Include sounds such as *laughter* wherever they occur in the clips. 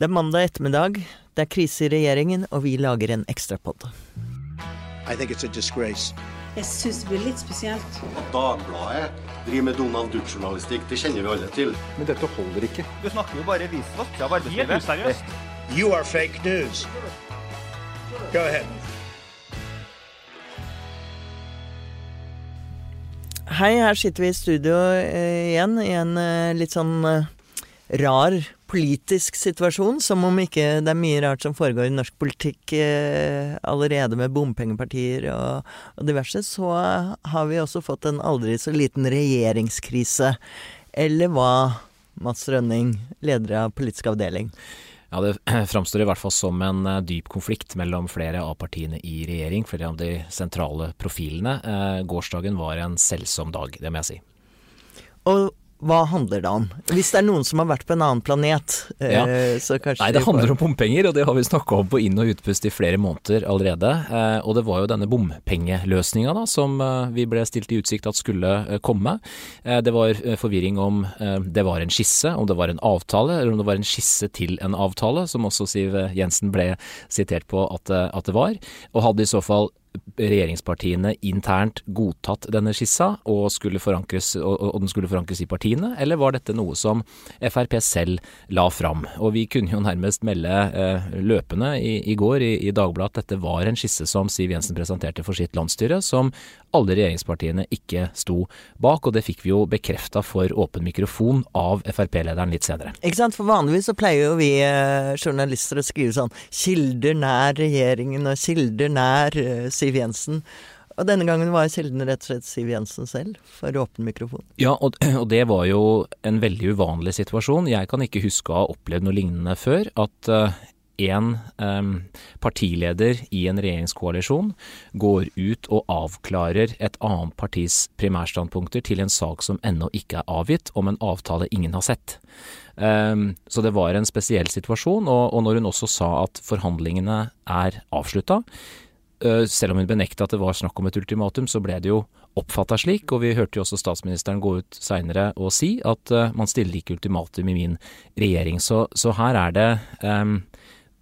Det er mandag ettermiddag, det er krise i regjeringen, og vi lager en ekstrapod. I think it's a disgrace. Jeg syns det blir litt spesielt. At Dagbladet driver med Donald Duck-journalistikk, det kjenner vi alle til. Men dette holder ikke. Du snakker jo bare visvask av arbeidslivet. Helt useriøst. You are fake news. Go ahead. Hei, her sitter vi i studio eh, igjen i en eh, litt sånn eh, rar politisk situasjon. Som om ikke det er mye rart som foregår i norsk politikk eh, allerede med bompengepartier og, og diverse. Så har vi også fått en aldri så liten regjeringskrise. Eller hva, Mats Rønning, leder av politisk avdeling? Ja, Det *clears throat* framstår i hvert fall som en eh, dyp konflikt mellom flere av partiene i regjering, flere av de sentrale profilene. Eh, gårsdagen var en selvsom dag, det må jeg si. Og hva handler det om? Hvis det er noen som har vært på en annen planet, eh, Ja. så kanskje Nei, det handler om bompenger, og det har vi snakka om på inn- og utpust i flere måneder allerede. Eh, og det var jo denne bompengeløsninga da, som eh, vi ble stilt i utsikt at skulle komme. Det var forvirring om det var en skisse, om det var en avtale, eller om det var en skisse til en avtale, som også Siv Jensen ble sitert på at, at det var. Og hadde i så fall regjeringspartiene internt godtatt denne skissa, og, og, og den skulle forankres i partiene, eller var dette noe som Frp selv la fram? Og vi kunne jo nærmest melde eh, løpende i, i går i, i Dagbladet at dette var en skisse som Siv Jensen presenterte for sitt landsstyre, som alle regjeringspartiene ikke sto bak, og det fikk vi jo bekrefta for åpen mikrofon av Frp-lederen litt senere. Ikke sant? For vanligvis så pleier jo vi eh, journalister å skrive sånn 'kilder nær regjeringen' og 'kilder nær eh, Siv Jensen'. Og denne gangen var kilden rett og slett Siv Jensen selv, for åpen mikrofon. Ja, og, *clears throat* og det var jo en veldig uvanlig situasjon. Jeg kan ikke huske å ha opplevd noe lignende før. At eh, en um, partileder i en regjeringskoalisjon går ut og avklarer et annet partis primærstandpunkter til en sak som ennå ikke er avgitt, om en avtale ingen har sett. Um, så det var en spesiell situasjon, og, og når hun også sa at forhandlingene er avslutta, selv om hun benekta at det var snakk om et ultimatum, så ble det jo oppfatta slik, og vi hørte jo også statsministeren gå ut seinere og si at eh, man stiller ikke ultimatum i min regjering. Så, så her er det um,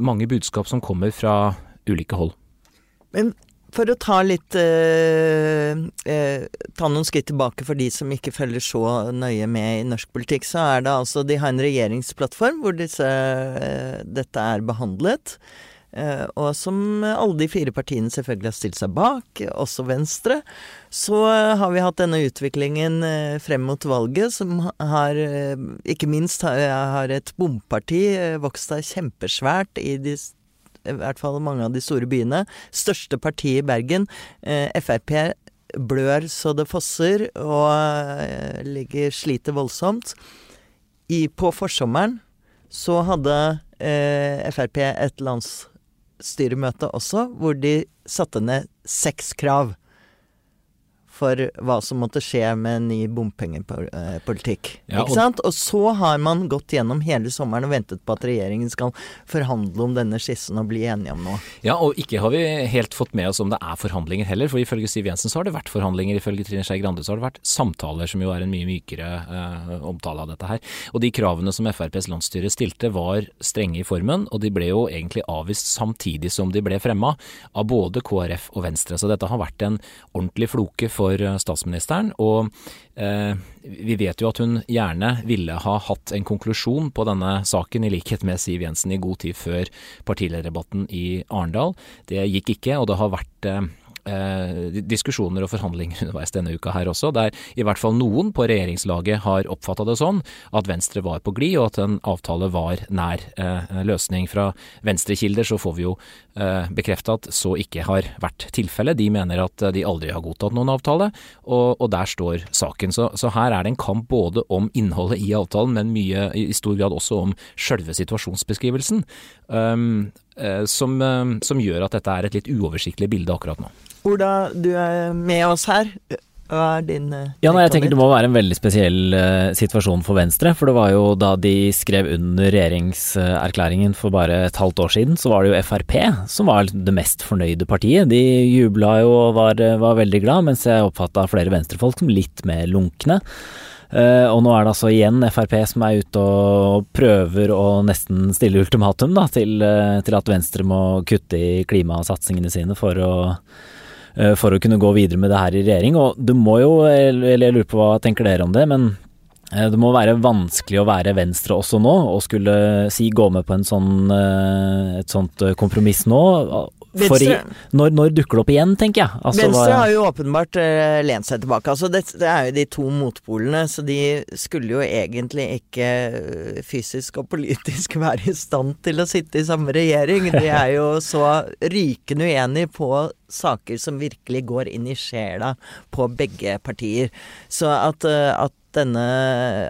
mange budskap som kommer fra ulike hold. Men for å ta litt eh, eh, Ta noen skritt tilbake for de som ikke følger så nøye med i norsk politikk, så er det altså De har en regjeringsplattform hvor disse, eh, dette er behandlet. Eh, og som alle de fire partiene selvfølgelig har stilt seg bak, også Venstre, så eh, har vi hatt denne utviklingen eh, frem mot valget, som har Ikke minst har, et bomparti vokst seg kjempesvært i de i hvert fall mange av de store byene. Største parti i Bergen, Frp, blør så det fosser og ligger, sliter voldsomt. I, på forsommeren så hadde eh, Frp et landsstyremøte også, hvor de satte ned seks krav for hva som måtte skje med ny bompengepolitikk. Ja, ikke sant? Og så har man gått gjennom hele sommeren og ventet på at regjeringen skal forhandle om denne skissen og bli enige om noe. Ja, og ikke har vi helt fått med oss om det er forhandlinger heller, for ifølge Siv Jensen så har det vært forhandlinger, ifølge Trine Skei Grande så har det vært samtaler, som jo er en mye mykere eh, omtale av dette her. Og de kravene som FrPs landsstyre stilte var strenge i formen, og de ble jo egentlig avvist samtidig som de ble fremma av både KrF og Venstre. Så dette har vært en ordentlig floke for eh, statsministeren. Og eh, vi vet jo at hun gjerne ville ha hatt en konklusjon på denne saken, i likhet med Siv Jensen, i god tid før partilederdebatten i Arendal. Det gikk ikke, og det har vært eh, eh, diskusjoner og forhandlinger *laughs* underveis denne uka her også, der i hvert fall noen på regjeringslaget har oppfatta det sånn at Venstre var på glid, og at en avtale var nær eh, løsning. Fra Venstre-kilder så får vi jo eh, bekrefta at så ikke har vært tilfellet. De mener at de aldri har godtatt noen avtale, og, og der står saken. Så, så her er det en kamp både om innholdet i avtalen, men mye i stor grad også om sjølve situasjonsbeskrivelsen. Um, som, eh, som gjør at dette er et litt uoversiktlig bilde akkurat nå. Ola, du er med oss her. Hva er din eh, Ja, nei, jeg tenker? Det må være en veldig spesiell uh, situasjon for Venstre. For det var jo da de skrev under regjeringserklæringen for bare et halvt år siden, så var det jo Frp som var det mest fornøyde partiet. De jubla jo og var, var veldig glad, mens jeg oppfatta flere venstrefolk som litt mer lunkne. Uh, og nå er det altså igjen Frp som er ute og prøver å nesten stille ultimatum da, til, uh, til at Venstre må kutte i klimasatsingene sine for å, uh, for å kunne gå videre med det her i regjering. Og du må jo, eller jeg lurer på hva tenker dere om det, men det må være vanskelig å være Venstre også nå, og skulle si gå med på sånn, et sånt kompromiss nå. For i, når, når, dukker det opp igjen, tenker jeg. Altså, Venstre har jo åpenbart uh, lent seg tilbake. Altså, det, det, er jo de to motpolene, så de skulle jo egentlig ikke uh, fysisk og politisk *laughs* være i stand til å sitte i samme regjering. De er jo så rykende uenige på saker som virkelig går inn i sjela på begge partier. Så at, uh, at denne,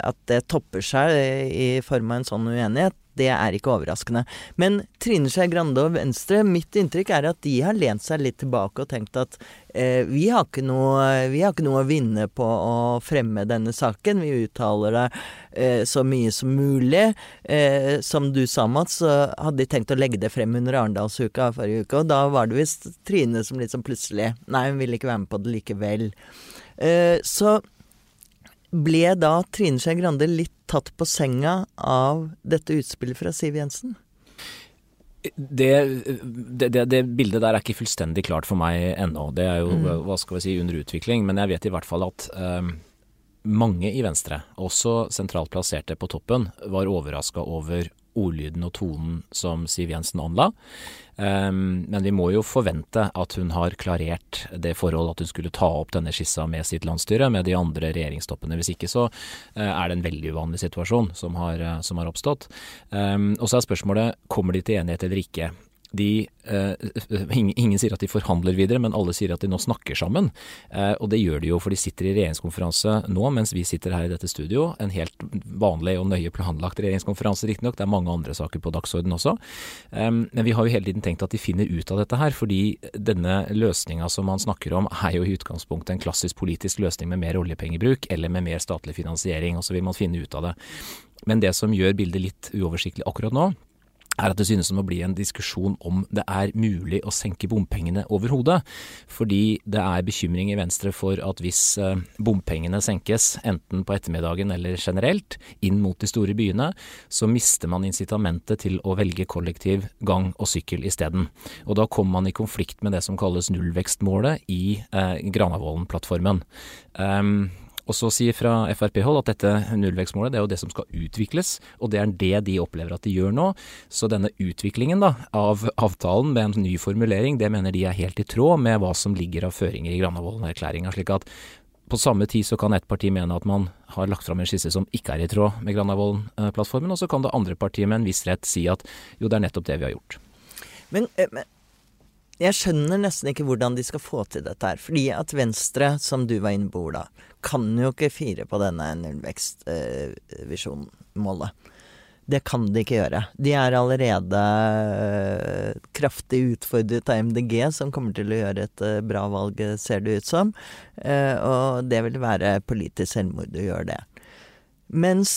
at det topper seg i form av en sånn uenighet, det er ikke overraskende. Men Trine Skei Grande og Venstre, mitt inntrykk er at de har lent seg litt tilbake og tenkt at eh, vi, har noe, vi, har ikke noe, å vinne på å fremme denne saken. Vi uttaler det eh, så mye som mulig. Eh, som du sa, Mats, så hadde de tenkt å legge det frem under Arendalsuka forrige uke, og da var det visst Trine som liksom plutselig Nei, hun ville ikke være med på det likevel. Eh, så ble da Trine Skei Grande litt tatt på senga av dette utspillet fra Siv Jensen? Det, det, det, det, bildet der er ikke fullstendig klart for meg ennå. Det er jo mm. hva skal vi si, under utvikling. Men jeg vet i hvert fall at um, mange i Venstre, også sentralt plasserte på toppen, var overraska over ordlyden og tonen som Siv Jensen anla. Um, men vi må jo forvente at hun har klarert det forhold at hun skulle ta opp denne skissa med sitt landsstyre, med de andre regjeringstoppene. Hvis ikke så uh, er det en veldig uvanlig situasjon som har, uh, som har oppstått. Um, og så er spørsmålet kommer de til enighet eller ikke de, eh, ingen, sier at de forhandler videre, men alle sier at de nå snakker sammen. Eh, og det gjør de jo, for de sitter i regjeringskonferanse nå, mens vi sitter her i dette studio. En helt vanlig og nøye planlagt regjeringskonferanse, riktignok. Det er mange andre saker på dagsorden også. Eh, men vi har jo hele tiden tenkt at de finner ut av dette her, fordi denne løsninga som man snakker om, er jo i utgangspunktet en klassisk politisk løsning med mer oljepengebruk eller med mer statlig finansiering, og så vil man finne ut av det. Men det som gjør bildet litt uoversiktlig akkurat nå, er at det synes som å bli en diskusjon om det er mulig å senke bompengene overhodet. Fordi det er bekymring i Venstre for at hvis eh, bompengene senkes, enten på ettermiddagen eller generelt, inn mot de store byene, så mister man incitamentet til å velge kollektiv, gang og sykkel isteden. Og da kommer man i konflikt med det som kalles nullvekstmålet i eh, Granavolden-plattformen. Um, og så sier fra Frp-hold at dette nullvekstmålet det er jo det som skal utvikles, og det er det de opplever at de gjør nå. Så denne utviklingen da, av avtalen med en ny formulering, det mener de er helt i tråd med hva som ligger av føringer i Granavolden-erklæringa. slik at på samme tid så kan et parti mene at man har lagt fram en skisse som ikke er i tråd med Granavolden-plattformen, og så kan det andre partiet med en viss rett si at jo, det er nettopp det vi har gjort. Men, eh, men jeg skjønner nesten ikke hvordan de skal få til dette her. Fordi at Venstre, som du var inne på, Ola, kan jo ikke fire på denne nullvekstvisjonmålet. Eh, det kan de ikke gjøre. De er allerede eh, kraftig utfordret av MDG, som kommer til å gjøre et eh, bra valg, ser det ut som. Eh, og det vil være politisk selvmord å gjøre det. Mens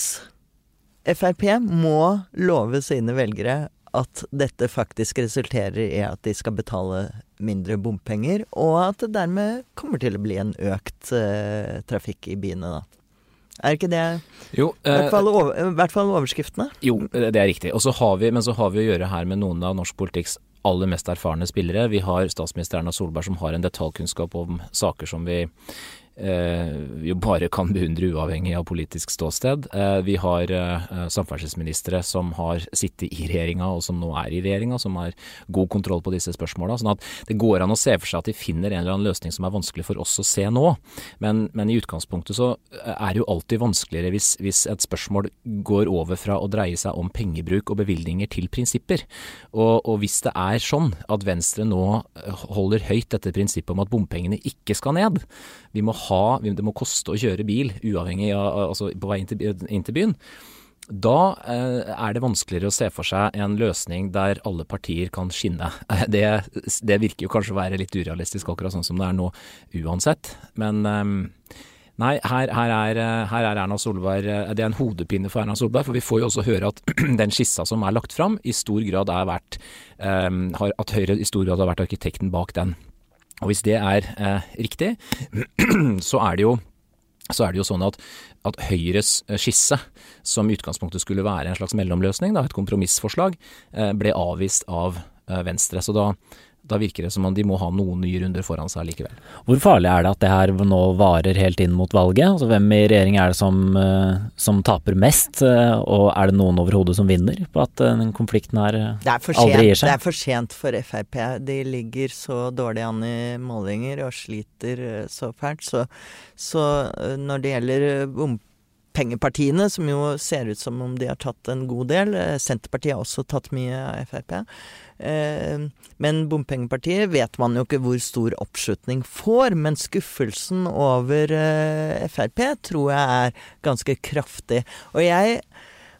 Frp må love sine velgere at dette faktisk resulterer i at de skal betale mindre bompenger, og at det dermed kommer til å bli en økt uh, trafikk i byene, da. Er ikke det jo, uh, i, hvert fall over, i hvert fall overskriftene? Jo, det er riktig. Og så har vi, men så har vi å gjøre her med noen av norsk politikks aller mest erfarne spillere. Vi har statsminister Erna Solberg som har en detaljkunnskap om saker som vi jo bare kan beundre uavhengig av politisk ståsted. Eh, vi har eh, samferdselsministre som har sittet i regjeringa og som nå er i regjeringa, som har god kontroll på disse spørsmåla. Sånn at det går an å se for seg at de finner en eller annen løsning som er vanskelig for oss å se nå. Men, men i utgangspunktet så er det jo alltid vanskeligere hvis, hvis, et spørsmål går over fra å dreie seg om pengebruk og bevilgninger til prinsipper. Og, og hvis det er sånn at Venstre nå holder høyt dette prinsippet om at bompengene ikke skal ned, vi må ha, det må koste å kjøre bil, uavhengig av altså på vei inn til, inn til byen. Da eh, er det vanskeligere å se for seg en løsning der alle partier kan skinne. *laughs* Det, det, virker jo kanskje å være litt urealistisk akkurat sånn som det er nå uansett. Men eh, nei, her, her, er, her, er, Erna Solberg Det er en hodepine for Erna Solberg, for vi får jo også høre at *clears throat* den skissa som er lagt fram, i stor grad er vært eh, At Høyre i stor grad har vært arkitekten bak den. Og hvis det er eh, riktig, *clears throat* så er det jo er det jo sånn at, at Høyres skisse, som i utgangspunktet skulle være en slags mellomløsning, da, et kompromissforslag, ble avvist av Venstre. Så da, da virker det som om de må ha noen nye runder foran seg likevel. Hvor farlig er det at det her nå varer helt inn mot valget? Altså Hvem i regjering er det som, eh, som taper mest, eh, og er det noen overhodet som vinner på at eh, den konflikten her aldri gir seg? Det er for sent for Frp. De ligger så dårlig an i målinger og sliter så fælt. Så, så når det gjelder bompengepartiene, som jo ser ut som om de har tatt en god del Senterpartiet har også tatt mye av Frp. Eh, men Bompengepartiet vet man jo ikke hvor stor oppslutning får. Men skuffelsen over eh, Frp tror jeg er ganske kraftig. Og jeg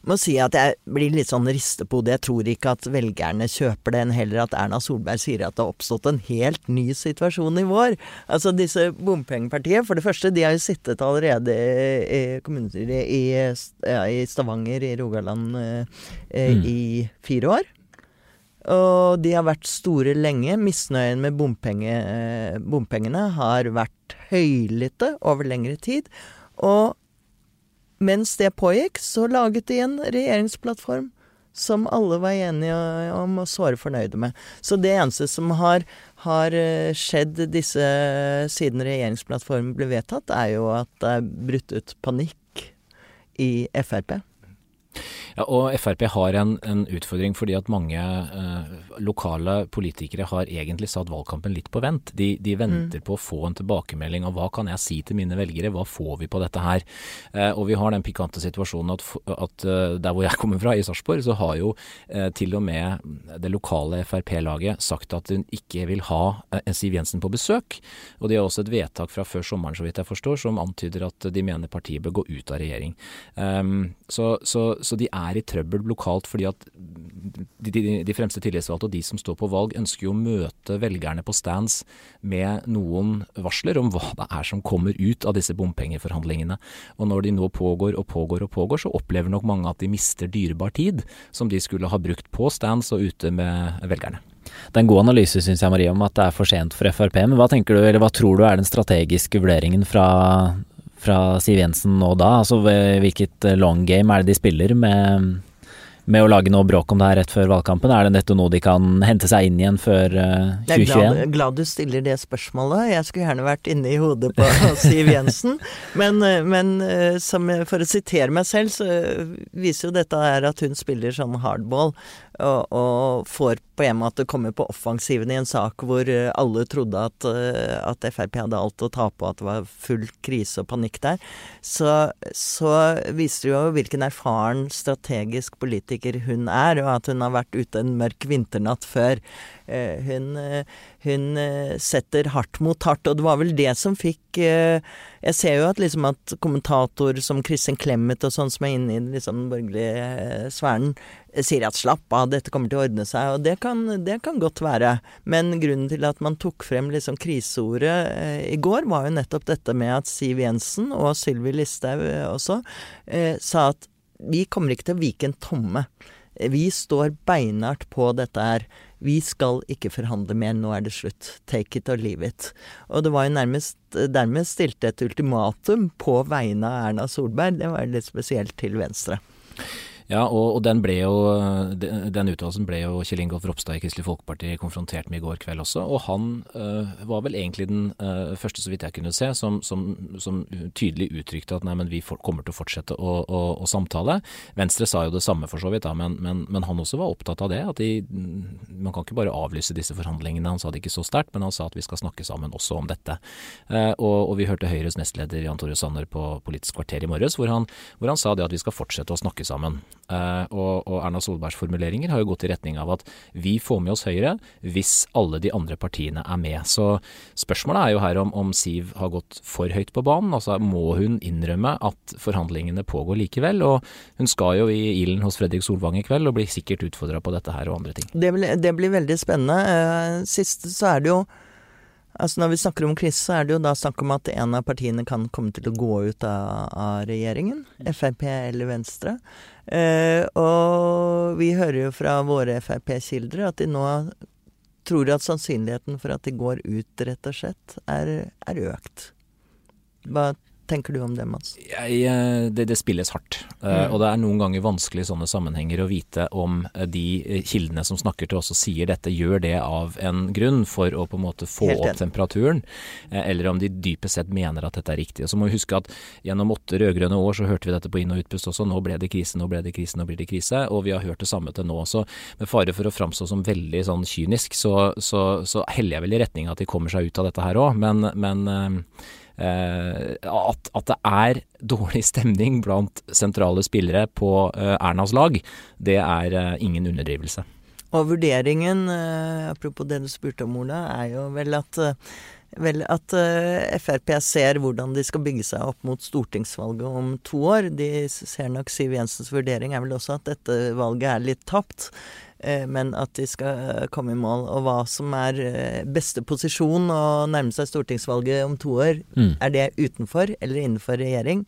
må si at jeg blir litt sånn ristepode på hodet. Jeg tror ikke at velgerne kjøper den, heller at Erna Solberg sier at det har oppstått en helt ny situasjon i vår. Altså disse bompengepartiet, for det første, de har jo sittet allerede i kommunestyret i, i, Stavanger i Rogaland eh, mm. i fire år. Og de har vært store lenge. Misnøyen med bompenge, eh, bompengene har vært høylytte over lengre tid. Og mens det pågikk, så laget de en regjeringsplattform som alle var enige om og såre fornøyde med. Så det eneste som har, har eh, skjedd disse siden regjeringsplattformen ble vedtatt, er jo at det er brutt ut panikk i Frp. Ja, og Frp har en, en utfordring fordi at mange eh, lokale politikere har egentlig satt valgkampen litt på vent. De, de venter mm. på å få en tilbakemelding av hva kan jeg si til mine velgere, hva får vi på dette her. Eh, og vi har den pikante situasjonen at, at uh, der hvor jeg *laughs* kommer fra, i Sarpsborg, så har jo eh, til og med det lokale Frp-laget sagt at hun ikke vil ha eh, Siv Jensen på besøk. Og de har også et vedtak fra før sommeren, så vidt jeg forstår, som antyder at de mener partiet bør gå ut av regjering. Um, så, så, så de er er i trøbbel lokalt fordi at de, de, de, fremste tillitsvalgte og de som står på valg, ønsker jo å møte velgerne på stands med noen varsler om hva det er som kommer ut av disse bompengeforhandlingene. Og når de nå pågår og pågår og pågår, så opplever nok mange at de mister dyrebar tid som de skulle ha brukt på stands og ute med velgerne. Det er en god analyse, syns jeg, Marie, om at det er for sent for Frp. Men hva tenker du, eller hva tror du er den strategiske vurderingen fra fra Siv Jensen nå da? Altså hvilket eh, long game er det de spiller med, med å lage noe bråk om det her rett før valgkampen? Er det nettopp noe de kan hente seg inn igjen før uh, eh, 2021? Jeg er glad, glad, du stiller det spørsmålet. Jeg skulle gjerne vært inne i hodet på *laughs* Siv Jensen. Men, eh, men som, for å sitere meg selv, så viser jo dette her at hun spiller sånn hardball og, og, får på en måte komme på offensiven i en sak hvor eh, alle trodde at, eh, at Frp hadde alt å tape, og at det var full krise og panikk der, så, så viser det jo hvilken erfaren strategisk politiker hun er, og at hun har vært ute en mørk vinternatt før. Eh, hun, hun setter hardt mot hardt, og det var vel det som fikk Jeg ser jo at liksom at kommentator som Kristin Clemet og sånn som er inne i liksom den borgerlige sfæren, sier at slapp av, dette kommer til å ordne seg. Og det kan, det kan godt være. Men grunnen til at man tok frem liksom kriseordet eh, i går, var jo nettopp dette med at Siv Jensen og Sylvi Listhaug eh, også eh, sa at vi kommer ikke til å vike en tomme. Vi står beinhardt på dette her. Vi skal ikke forhandle mer, nå er det slutt. Take it or leave it. Og det var jo nærmest dermed stilte et ultimatum på vegne av Erna Solberg. Det var litt spesielt til Venstre. Ja, og, og den jo, den uttalelsen ble jo Kjell Ingolf Ropstad i Kristelig Folkeparti konfrontert med i går kveld også. Og han øh, var vel egentlig den øh, første, så vidt jeg kunne se, som, som, som tydelig uttrykte at nei, men vi for, kommer til å fortsette å, å, å, samtale. Venstre sa jo det samme for så vidt, da, men, men, men, han også var opptatt av det. At de, man kan ikke bare avlyse disse forhandlingene. Han sa det ikke så sterkt, men han sa at vi skal snakke sammen også om dette. Uh, og, og, vi hørte Høyres nestleder Jan Tore Sanner på Politisk kvarter i morges, hvor han, hvor han sa det at vi skal fortsette å snakke sammen. Uh, og, og, Erna Solbergs formuleringer har jo gått i retning av at vi får med oss Høyre hvis alle de andre partiene er med. Så spørsmålet er jo her om, om Siv har gått for høyt på banen. Altså må hun innrømme at forhandlingene pågår likevel? Og hun skal jo i ilden hos Fredrik Solvang i kveld og blir sikkert utfordra på dette her og andre ting. Det, blir, det blir veldig spennende. Uh, sist så er det jo Altså Når vi snakker om krise, så er det jo da snakk om at en av partiene kan komme til å gå ut av, av regjeringen. Frp eller Venstre. Eh, og vi hører jo fra våre Frp-kilder at de nå tror at sannsynligheten for at de går ut, rett og slett, er, er økt. Hva tenker du om det, Mats? Jeg, eh, det, det, spilles hardt. Eh, mm. Og det er noen ganger vanskelig i sånne sammenhenger å vite om eh, de kildene som snakker til oss og sier dette, gjør det av en grunn for å på en måte få opp temperaturen, eller om de dypest sett mener at dette er riktig. Og så må vi huske at gjennom åtte rød-grønne år så hørte vi dette på inn- og utpust også. Nå ble det krise, nå ble det krise, nå blir det krise. Og vi har hørt det samme til nå også. Med fare for å framstå som veldig sånn kynisk, så, så, så heller jeg vel i retning at de kommer seg ut av dette her òg. Men, men at, at, det er dårlig stemning blant sentrale spillere på eh, Ernas lag, det er eh, ingen underdrivelse. Og vurderingen, apropos det du spurte om, Ola, er jo vel at vel at Frp ser hvordan de skal bygge seg opp mot stortingsvalget om to år. De ser nok Siv Jensens vurdering er vel også at dette valget er litt tapt. Eh, men at de skal komme i mål. Og hva som er eh, beste posisjon å nærme seg stortingsvalget om to år, mm. er det utenfor eller innenfor regjering?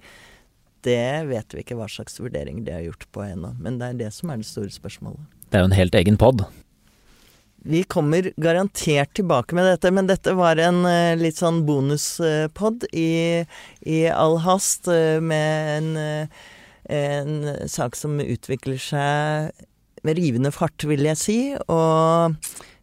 Det vet vi ikke hva slags vurderinger de har gjort på ennå. Men det er det som er det store spørsmålet. Det er jo en helt egen pod. Vi kommer garantert tilbake med dette, men dette var en litt sånn bonuspod i, i all hast, med en, en sak som utvikler seg med rivende fart, vil jeg si. Og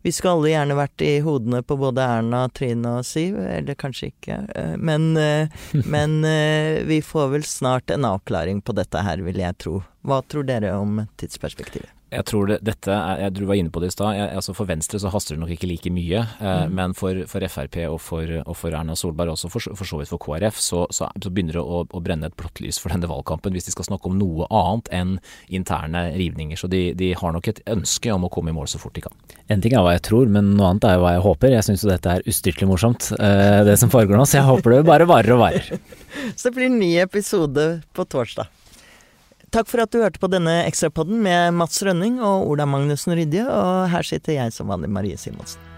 vi skulle alle gjerne vært i hodene på både Erna, Trine og Siv, eller kanskje ikke. Eh, men, eh, *laughs* men eh, vi får vel snart en avklaring på dette her, vil jeg tro. Hva tror dere om tidsperspektivet? Jeg tror det, dette jeg jeg, Du var inne på det i stad. Altså for Venstre så haster det nok ikke like mye. Eh, mm. Men for, for Frp og for, og for, Erna Solberg, også for, for så vidt for KrF, så, så, så begynner det å, å, brenne et blått lys for denne valgkampen hvis de skal snakke om noe annet enn interne rivninger. Så de, de, har nok et ønske om å komme i mål så fort de kan. En ting er hva jeg tror, men noe annet er hva jeg håper. Jeg syns jo dette er ustyrtelig morsomt, eh, det som foregår nå. Så jeg håper det bare varer og varer. *laughs* så det blir en ny episode på torsdag. Takk for at du hørte på denne ekstrapodden med Mats Rønning og Ola Magnussen Rydje, og her sitter jeg som vanlig Marie Simonsen.